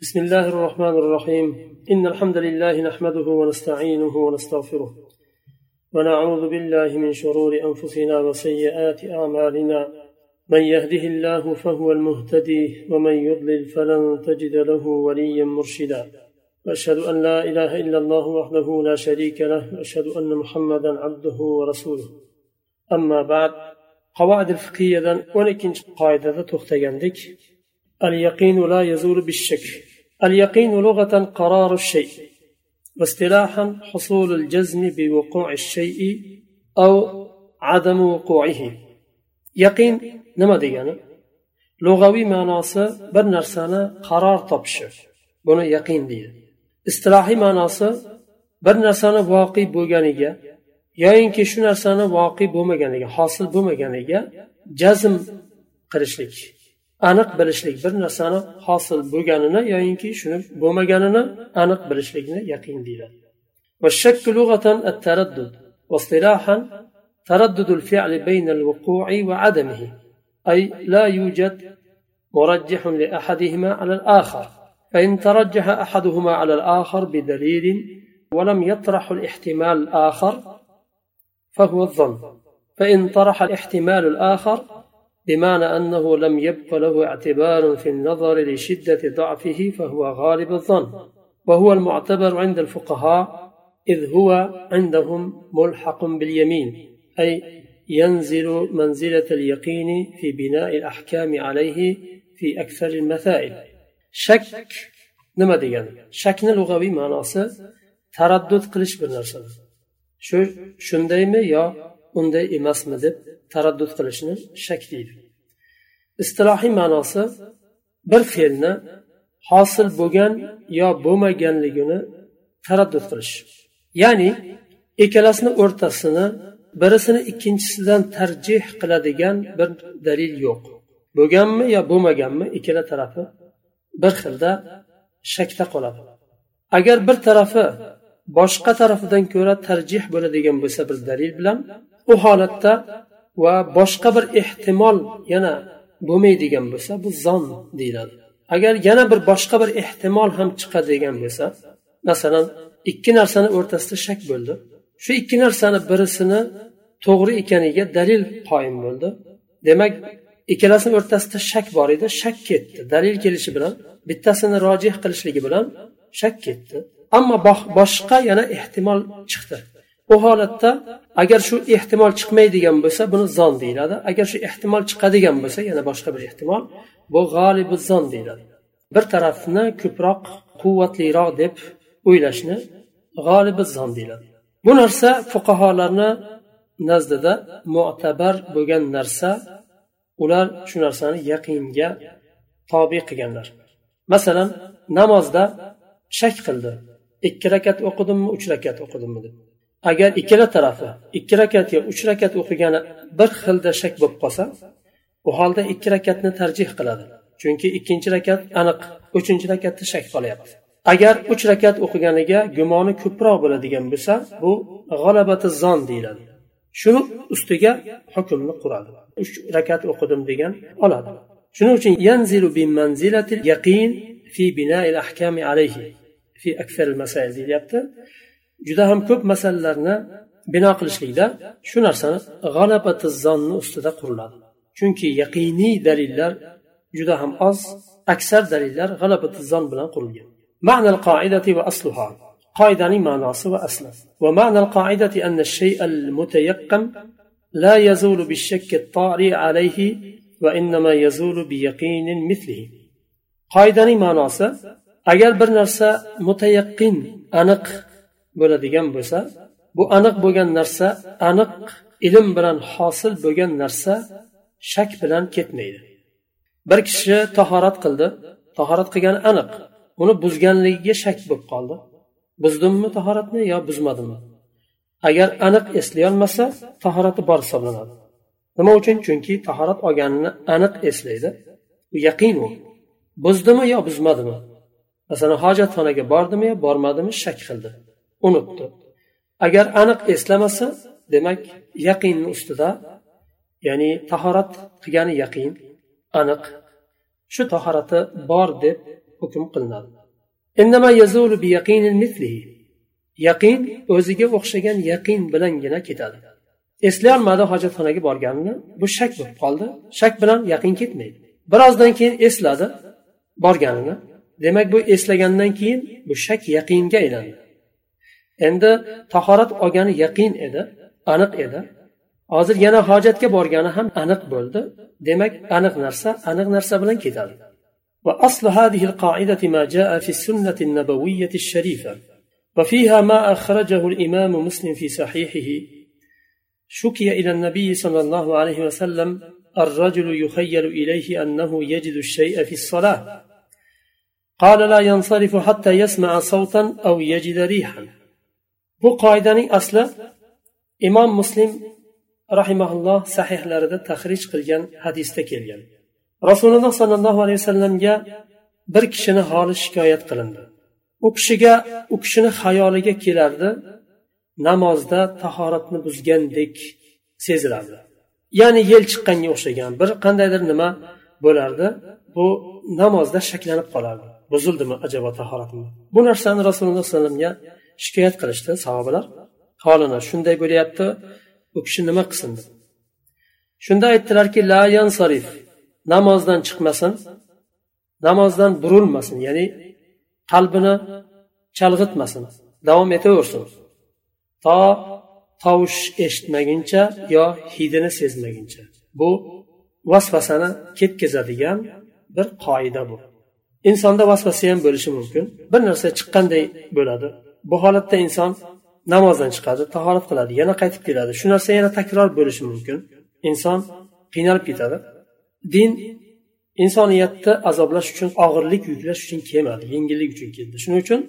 بسم الله الرحمن الرحيم. إن الحمد لله نحمده ونستعينه ونستغفره. ونعوذ بالله من شرور أنفسنا وسيئات أعمالنا. من يهده الله فهو المهتدي ومن يضلل فلن تجد له وليا مرشدا. وأشهد أن لا إله إلا الله وحده لا شريك له وأشهد أن محمدا عبده ورسوله. أما بعد قواعد الفقهية ولكن قاعدة تختجندك اليقين لا يزول بالشك اليقين لغة قرار الشيء واصطلاحا حصول الجزم بوقوع الشيء أو عدم وقوعه يقين نما ديانا لغوي معناصي bir narsani qaror topishi buni yaqin deydi istilohiy ma'nosi bir narsani voqe bo'lganiga yoyinki shu narsani voqe bo'lmaganiga hosil bo'lmaganiga jazm qilishlik aniq bilishlik bir narsani hosil bo'lganini yoyinki shuni bo'lmaganini aniq bilishlikni yaqin deyiladi والشك لغة التردد واصطلاحا تردد الفعل بين الوقوع وعدمه أي لا يوجد مرجح لأحدهما على الآخر فإن ترجح أحدهما على الآخر بدليل ولم يطرح الاحتمال الآخر فهو الظن فإن طرح الاحتمال الآخر بمعنى أنه لم يبق له اعتبار في النظر لشدة ضعفه فهو غالب الظن وهو المعتبر عند الفقهاء إذ هو عندهم ملحق باليمين أي ينزل منزلة اليقين في بناء الأحكام عليه في أكثر المسائل شك nima degani shakni lug'aviy ma'nosi taraddud qilish bir narsa shu shundaymi yo unday emasmi taraddud qilishni shak deydi. Istilohiy ma'nosi bir fe'lni hosil bo'lgan yo bo'lmaganligini taraddud qilish. Ya'ni ikkalasini o'rtasini birisini ikkinchisidan tarjih qiladigan bir dalil yo'q. Bo'lganmi yo bo'lmaganmi ikkala tarafi bir xilda shakda qoladi. Agar bir tarafi boshqa tarafidan ko'ra tarjih bo'ladigan bo'lsa bir dalil bilan u holatda va boshqa bir ehtimol yana bo'lmaydigan bo'lsa bu zon deyiladi. Agar yana bir boshqa bir ehtimol ham chiqadigan bo'lsa masalan ikki narsani o'rtasida shak bo'ldi. Shu ikki narsani birisini to'g'ri ekaniga dalil qoyim bo'ldi. Demak ikkalasini o'rtasida shak bor edi shak ketdi. Dalil kelishi bilan bittasini rojih qilishligi bilan shak ketdi. Ammo boshqa yana ehtimol chiqdi. Bu holatda agar shu ehtimol chiqmaydigan bo'lsa buni zon deyiladi. Agar shu ehtimol chiqadigan bo'lsa yana boshqa bir ehtimol bu g'olibi zon deyiladi. Bir tarafni ko'proq quvvatliroq deb o'ylashni g'olibi zon deyiladi. Bu narsa fuqarolarni nazdida mo'tabar bo'lgan narsa. Ular shu narsani yaqinga tobe qilganlar. Masalan namozda shak qildi. Ikki rakat o'qidimmi uch rakat o'qidimmi deb. Agar ikkala tarafi ikki rakat yo uch rakat o'qigani bir xilda shak bo'lib qolsa u holda ikki rakatni tarjih qiladi. Chunki ikkinchi rakat aniq uchinchi rakatda shak qolyapti. Agar uch rakat o'qiganiga gumoni ko'proq bo'ladigan bo'lsa bu g'alabati zon deyiladi. Shuni ustiga hukmni quradi. Uch rakat o'qidim degan oladi. Shuning uchun yanzilu bi manzilatil yaqin fi bina'il ahkami alayhi fi akfar masail deyilyapti juda ham ko'p masalalarni bino qilishlikda shu narsani g'alabati zonni ustida quriladi chunki yaqiniy dalillar juda ham oz aksar dalillar g'alabati zon bilan qurilgan معنى القاعدة وأصلها قاعدة معناص وأصل ومعنى القاعدة أن الشيء المتيقن لا يزول بالشك الطارئ عليه وإنما يزول بيقين مثله قاعدة معناص agar bir narsa mutayaqqin aniq bo'ladigan bo'lsa bu aniq bo'lgan narsa aniq ilm bilan hosil bo'lgan narsa shak bilan ketmaydi. Bir kishi tahorat qildi tahorat qilgani aniq. Uni buzganligiga shak bo'lib qoldi. Buzdimmi tahoratni yo buzmadimmi? Agar aniq eslayolmasa tahorati bor hisoblanadi. Nima uchun? Chunki tahorat olganini aniq eslaydi. U yaqin u. Buzdimi yo buzmadimi? Masalan hojatxonaga bordimi yo bormadimi shak qildi. Unutdi. Agar aniq eslamasa demak yaqinni ustida ya'ni tahorat qilgani yaqin aniq shu tahorati bor deb hukm qilinadi. Yaqin o'ziga o'xshagan yaqin bilangina ketadi. Eslay olmadi hojatxonaga borganini bu shak bo'lib qoldi. Shak bilan yaqin ketmaydi. Birozdan keyin esladi borganini. Demak bu eslagandan keyin bu shak yaqinga aylandi. endi tahorat olgani yaqin edi aniq edi hozir yana hojatga borgani ham aniq bo'ldi demak aniq narsa aniq narsa bilan ketadi وأصل هذه القاعدة ما جاء في السنة النبوية الشريفة وفيها ما أخرجه الإمام مسلم في صحيحه شكي إلى النبي صلى الله عليه وسلم الرجل يخيل إليه أنه يجد الشيء في الصلاة قال لا ينصرف حتى يسمع صوتا أو يجد ريحا bu qoidaning asli imom muslim rahimaulloh sahihlarida tahrij qilgan hadisda kelgan. Rasululloh sollallohu alayhi vasallamga bir kishini holi shikoyat qilindi. U kishiga u kishini xayoliga kelardi namozda tahoratni buzgandek sezilardi. Ya'ni yel chiqqanga o'xshagan bir qandaydir nima bo'lardi bu namozda shaklanib qolardi. Buzildimi ajabo tahoratim bu narsani rasululloh alayhi vasallamga shikoyat qilishdi sahobalar. Holini shunday bo'lyapti u kishi nima qilsin deb shunda aytdilarki la yansarif namozdan chiqmasin namozdan burilmasin ya'ni qalbini chalg'itmasin davom etaversin. To tovush eshitmaguncha yo hidini sezmaguncha. Bu vasvasani ketkazadigan bir qoida bu. Insonda vasvasa ham bo'lishi mumkin. Bir narsa chiqqanday bo'ladi. Bu holatda inson namozdan chiqadi tahorat qiladi yana qaytib keladi. Shu narsa yana takror bo'lishi mumkin. Inson qiynalib ketadi. Din insoniyatni azoblash uchun og'irlik yuklash uchun kelmadi yengillik uchun keldi. Shuning uchun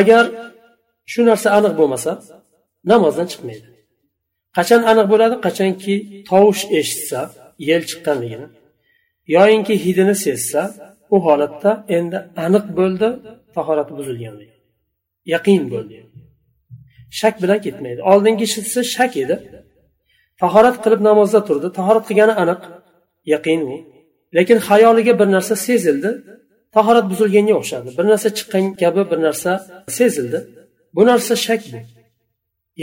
agar shu narsa aniq bo'lmasa namozdan chiqmaydi. Qachon aniq bo'ladi? Qachonki tovush eshitsa yel chiqqanligini yoyinki hidini sezsa u holatda endi aniq bo'ldi tahorati buzilganligi. Yaqin bo'ldi. Shak bilan ketmaydi. Oldingisi shak edi. Tahorat qilib namozda turdi. Tahorat qilgani aniq. Yaqin u. Lekin xayoliga bir narsa sezildi. Tahorat buzilganga o'xshadi bir narsa chiqqan kabi bir narsa sezildi. Bu narsa shak bu.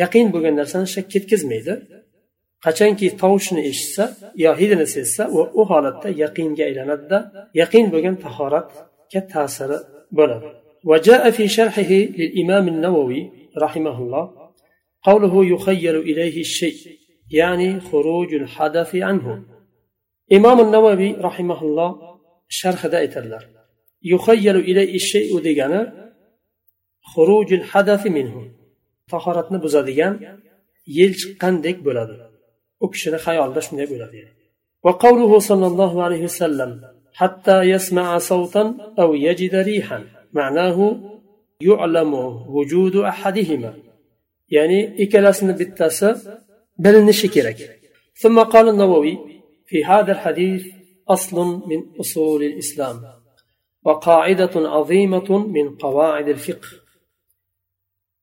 Yaqin bo'lgan narsani shak ketkazmaydi. Qachonki tovushni eshitsa yo hidini sezsa u u holatda yaqinga aylanadida. Yaqin bo'lgan tahoratga ta'siri bo'ladi. وجاء في شرحه للإمام النووي رحمه الله قوله يخير إليه الشيء يعني خروج الحدث عنه. إمام النووي رحمه الله شرح دائت الله يخير إليه الشيء ديجانا خروج الحدث منه. طهرتنا بزاديان يلج قندك بلاد أكشن خيال دشمنا بلاد وقوله صلى الله عليه وسلم حتى يسمع صوتا أو يجد ريحا. معناه يعلم وجود أحدهما. يعني إكلاسن بالتاسة بلنشي كيرك ثم قال النووي في هذا الحديث أصل من أصول الإسلام وقاعدة عظيمة من قواعد الفقه.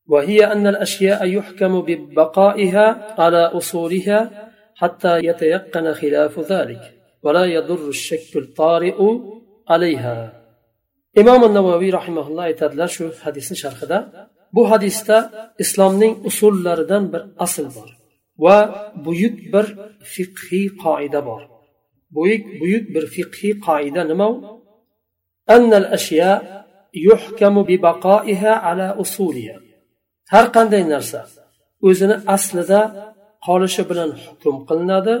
وهي أن الأشياء يحكم ببقائها على أصولها حتى يتيقن خلاف ذلك ولا يضر الشك الطارئ عليها. imom navoiy rahimaulloh aytadilar shu hadisni sharhida. Bu hadisda islomning usullaridan bir asl bor va buyuk bir fiqhiy qoida bor. Buyuk buyuk bir fiqhiy qoida nima har qanday narsa o'zini aslida qolishi bilan hukm qilinadi.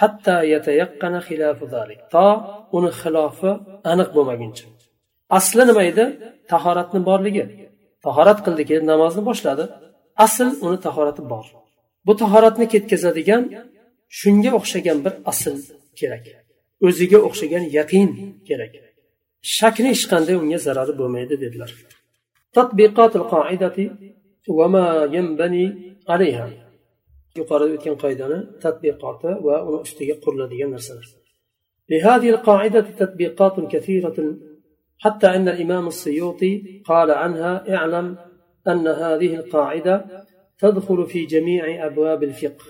Hatto to uni xilofi aniq bo'lmaguncha. asli nima edi tahoratni borligi tahorat qildi keyin namozni boshladi asl uni tahorati bor bu tahoratni ketkazadigan shunga o'xshagan bir asl kerak o'ziga o'xshagan yaqin kerak shakni hech qanday unga zarari bo'lmaydi dedilar تطبيقات القاعدة وما ينبني عليها yuqorida o'tgan qoidani tadbiqoti va uni ustiga quriladigan narsalar لهذه القاعدة تطبيقات كثيرة حتى أن الإمام السيوطي قال عنها اعلم أن هذه القاعدة تدخل في جميع أبواب الفقه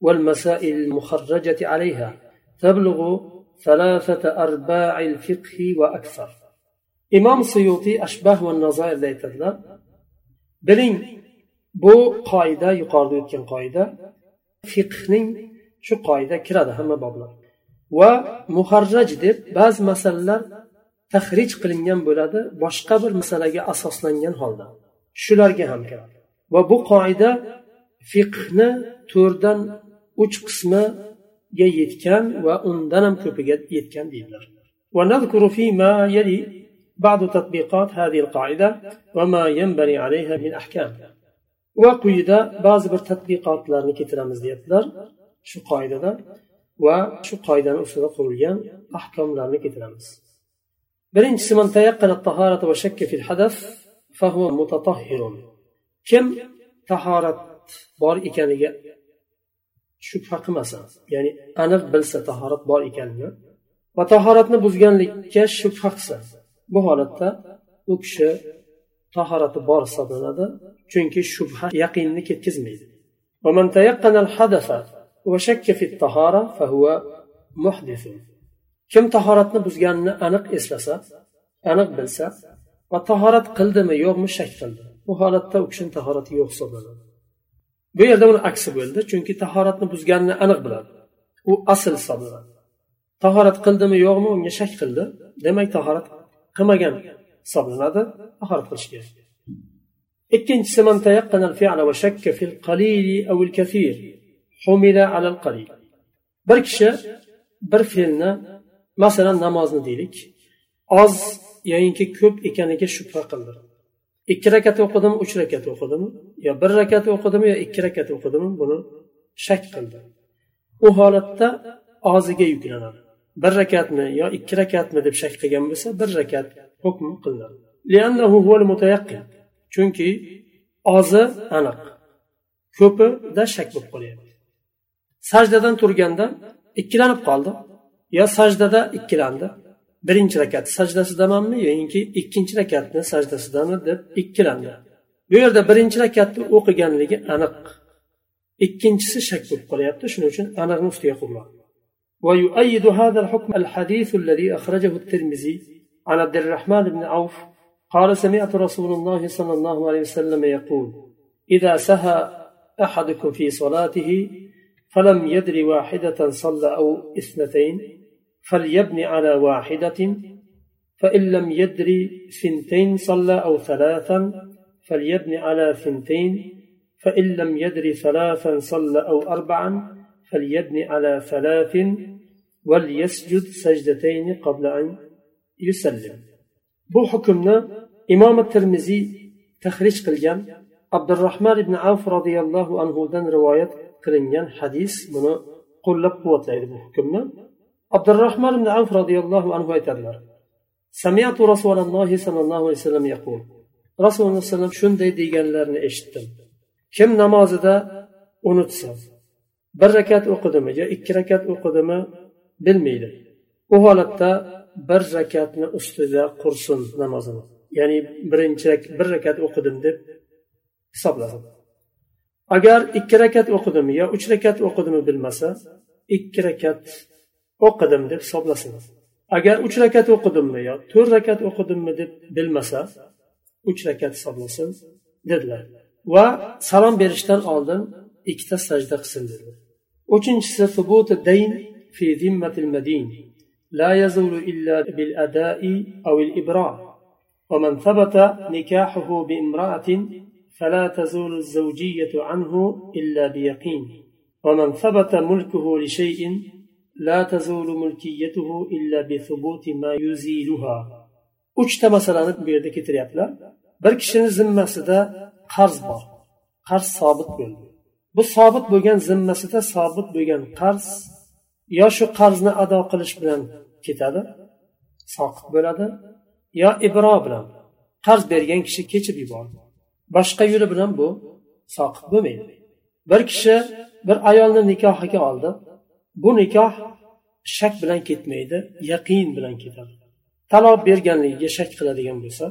والمسائل المخرجة عليها تبلغ ثلاثة أرباع الفقه وأكثر suyutiy ashbah va nazoirda aytadilar biling bu qoida yuqorida o'tgan qoida fiqhning shu qoida kiradi hamma boblar va muharraj deb ba'zi masalalar tahrij qilingan bo'ladi boshqa bir masalaga asoslangan holda shularga ham kiradi va bu qoida fiqhni to'rtdan uch qismiga yetgan va undan ham ko'piga yetgan deydilar ونذكر فيما يلي بعض تطبيقات هذه القاعدة وما ينبني عليها من أحكام وقيدا بعض التطبيقات لارني كترامز ديتلر شو قاعدة va shu qoidani ustida qurilgan ahkomlarni keltiramiz birinchisi man tayaqqana at-taharata va shakka fil hadath fa huwa mutatahhirun kim tahorat bor ekaniga shubha qilmasa ya'ni aniq bilsa tahorat bor ekanini va tahoratni buzganlikka shubha qilsa bu holatda u kishi tahorati bor hisoblanadi chunki shubha yaqinni ketkazmaydi ومن تيقن الحدث وشك في الطهارة فهو محدث kim tahoratni buzganini aniq eslasa aniq bilsa va tahorat qildimi yo'qmi shak qildi. Bu holatda u kishini tahorati yo'q hisoblanadi. Bu yerda uni aksi bo'ldi chunki tahoratni buzganini aniq biladi. U asl hisoblanadi. Tahorat qildimi yo'qmi unga shak qildi. Demak tahorat qilmagan hisoblanadi tahorat qilish kerak. Ikkinchisi man tayaqqana al-fi'la va shakka fil qalili aw al-kathir humila ala al-qalil bir kishi bir fe'lni masalan namozni deylik. Oz yoyinki ko'p ekaniga shubha qildi ikki rakat o'qidimi uch rakat o'qidimi yo bir rakat o'qidimi yo ikki rakat o'qidimi buni shak qildi u holatda oziga yuklanadi. Bir rakatmi yo ikki rakatmi deb shak qilgan bo'lsa bir rakat hukm qilinadi. Chunki ozi aniq. Ko'pida shak bo'lib qolyapti. Sajdadan turganda ikkilanib qoldi yo sajdada ikkilandi birinchi rakat sajdasidamanmi yoyinki ikkinchi rakatni sajdasidami deb ikkilandi bu yerda birinchi rakatni o'qiganligi aniq ikkinchisi shak bo'lib qolyapti shuning uchun aniqni ustiga quriladi ويؤيد هذا الحكم الحديث الذي أخرجه الترمذي عن عبد الرحمن بن عوف قال سمعت رسول الله صلى الله عليه وسلم يقول إذا سهى أحدكم في صلاته فلم يدر واحدة صلى أو اثنتين فليبني على واحدة فإن لم يدري سنتين صلى أو ثلاثا فليبني على ثنتين فإن لم يدري ثلاثا صلى أو أربعا فليبني على ثلاث وليسجد سجدتين قبل أن يسلم. بو حكمنا إمام الترمزي تخرج قلجان عبد الرحمن بن عوف رضي الله عنه دن رواية قليان حديث من لك قوة بو حكمنا. abdurahmon ibn avf roziyallohu anhu aytadilar سمعت رسول الله صلى الله عليه وسلم يقول رسول الله صلى الله عليه وسلم shunday deganlarini eshitdim kim namozida unutsa bir rakat o'qidimi yo ikki rakat o'qidimi bilmaydi u holatda bir rakatni ustida qursin namozini ya'ni birinchi bir rakat o'qidim deb hisoblasin agar ikki rakat o'qidimi yo uch rakat o'qidimi bilmasa ikki rakat o'qidim deb hisoblasin agar uch rakat o'qidimmi yo to'rt rakat o'qidimmi deb bilmasa uch rakat hisoblasin dedilar va salom berishdan oldin ikkita sajda qilsin dedilar uchinchisi dayn fi zimmatil madin لا يزول إلا بالأداء أو الإبراء ومن ثبت نكاحه بامرأة فلا تزول الزوجية عنه إلا بيقين ومن ثبت ملكه لشيء لا تزول ملكيته إلا بثبوت ما يزيلها uchta masalani bu yerda keltiryaptilar bir kishini zimmasida qarz bor qarz sobit bo'ldi bu sobit bo'lgan zimmasida sobit bo'lgan qarz yo shu qarzni ado qilish bilan ketadi soqit bo'ladi yo ibro bilan qarz bergan kishi kechib yubordi boshqa yo'li bilan bu soqit bo'lmaydi bir kishi bir ayolni nikohiga oldi bu nikoh shak bilan ketmaydi yaqin bilan ketadi. Taloq berganligiga shak qiladigan bo'lsa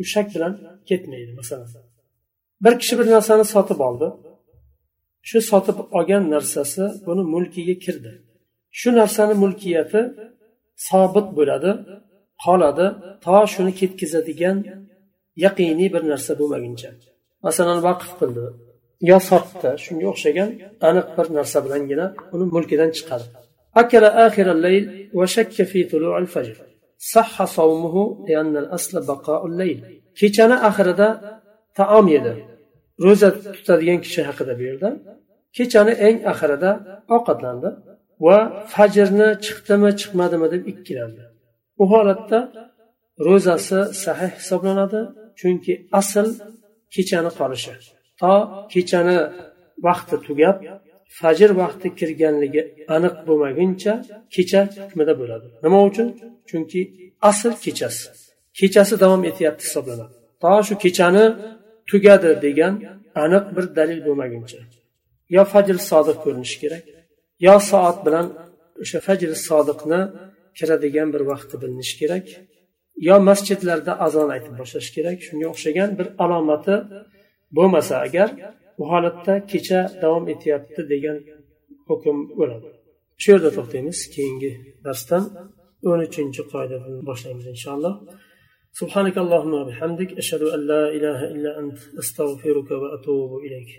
u shak bilan ketmaydi masalan. Bir kishi bir narsani sotib oldi. Shu sotib olgan narsasi buni mulkiga kirdi. Shu narsani mulkiyati sobit bo'ladi qoladi to shuni ketkazadigan yaqiniy bir narsa bo'lmaguncha. Masalan vaqf qildi. yo sotdi shunga o'xshagan aniq bir narsa bilangina uni mulkidan chiqadi أكل آخر الليل وشك في طلوع الفجر صح صومه لأن الأصل بقاء الليل kechani oxirida taom yedi ro'za tutadigan kishi haqida bu yerda kechani eng oxirida ovqatlandi va fajrni chiqdimi chiqmadimi deb ikkilandi u holatda ro'zasi sahih hisoblanadi chunki asl kechani qolishi To kechani vaqti tugab fajr vaqti kirganligi aniq bo'lmaguncha kecha hukmida bo'ladi. Nima uchun? Chunki asl kechasi. Kechasi davom etyapti hisoblanadi. To shu kechani tugadi degan aniq bir dalil bo'lmaguncha. Yo fajr sodiq ko'rinishi kerak yo soat bilan o'sha fajr sodiqni kiradigan bir vaqti bilinishi kerak yo masjidlarda azon aytib boshlash kerak. Shunga o'xshagan bir alomati bo'lmasa agar bu holatda kecha davom etyapti degan hukm bo'ladi shu yerda to'xtaymiz keyingi darsdan o'n uchinchi qoidadan boshlaymiz inshaalloh سبحانك اللهم وبحمدك أشهد أن لا إله إلا أنت أستغفرك وأتوب إليك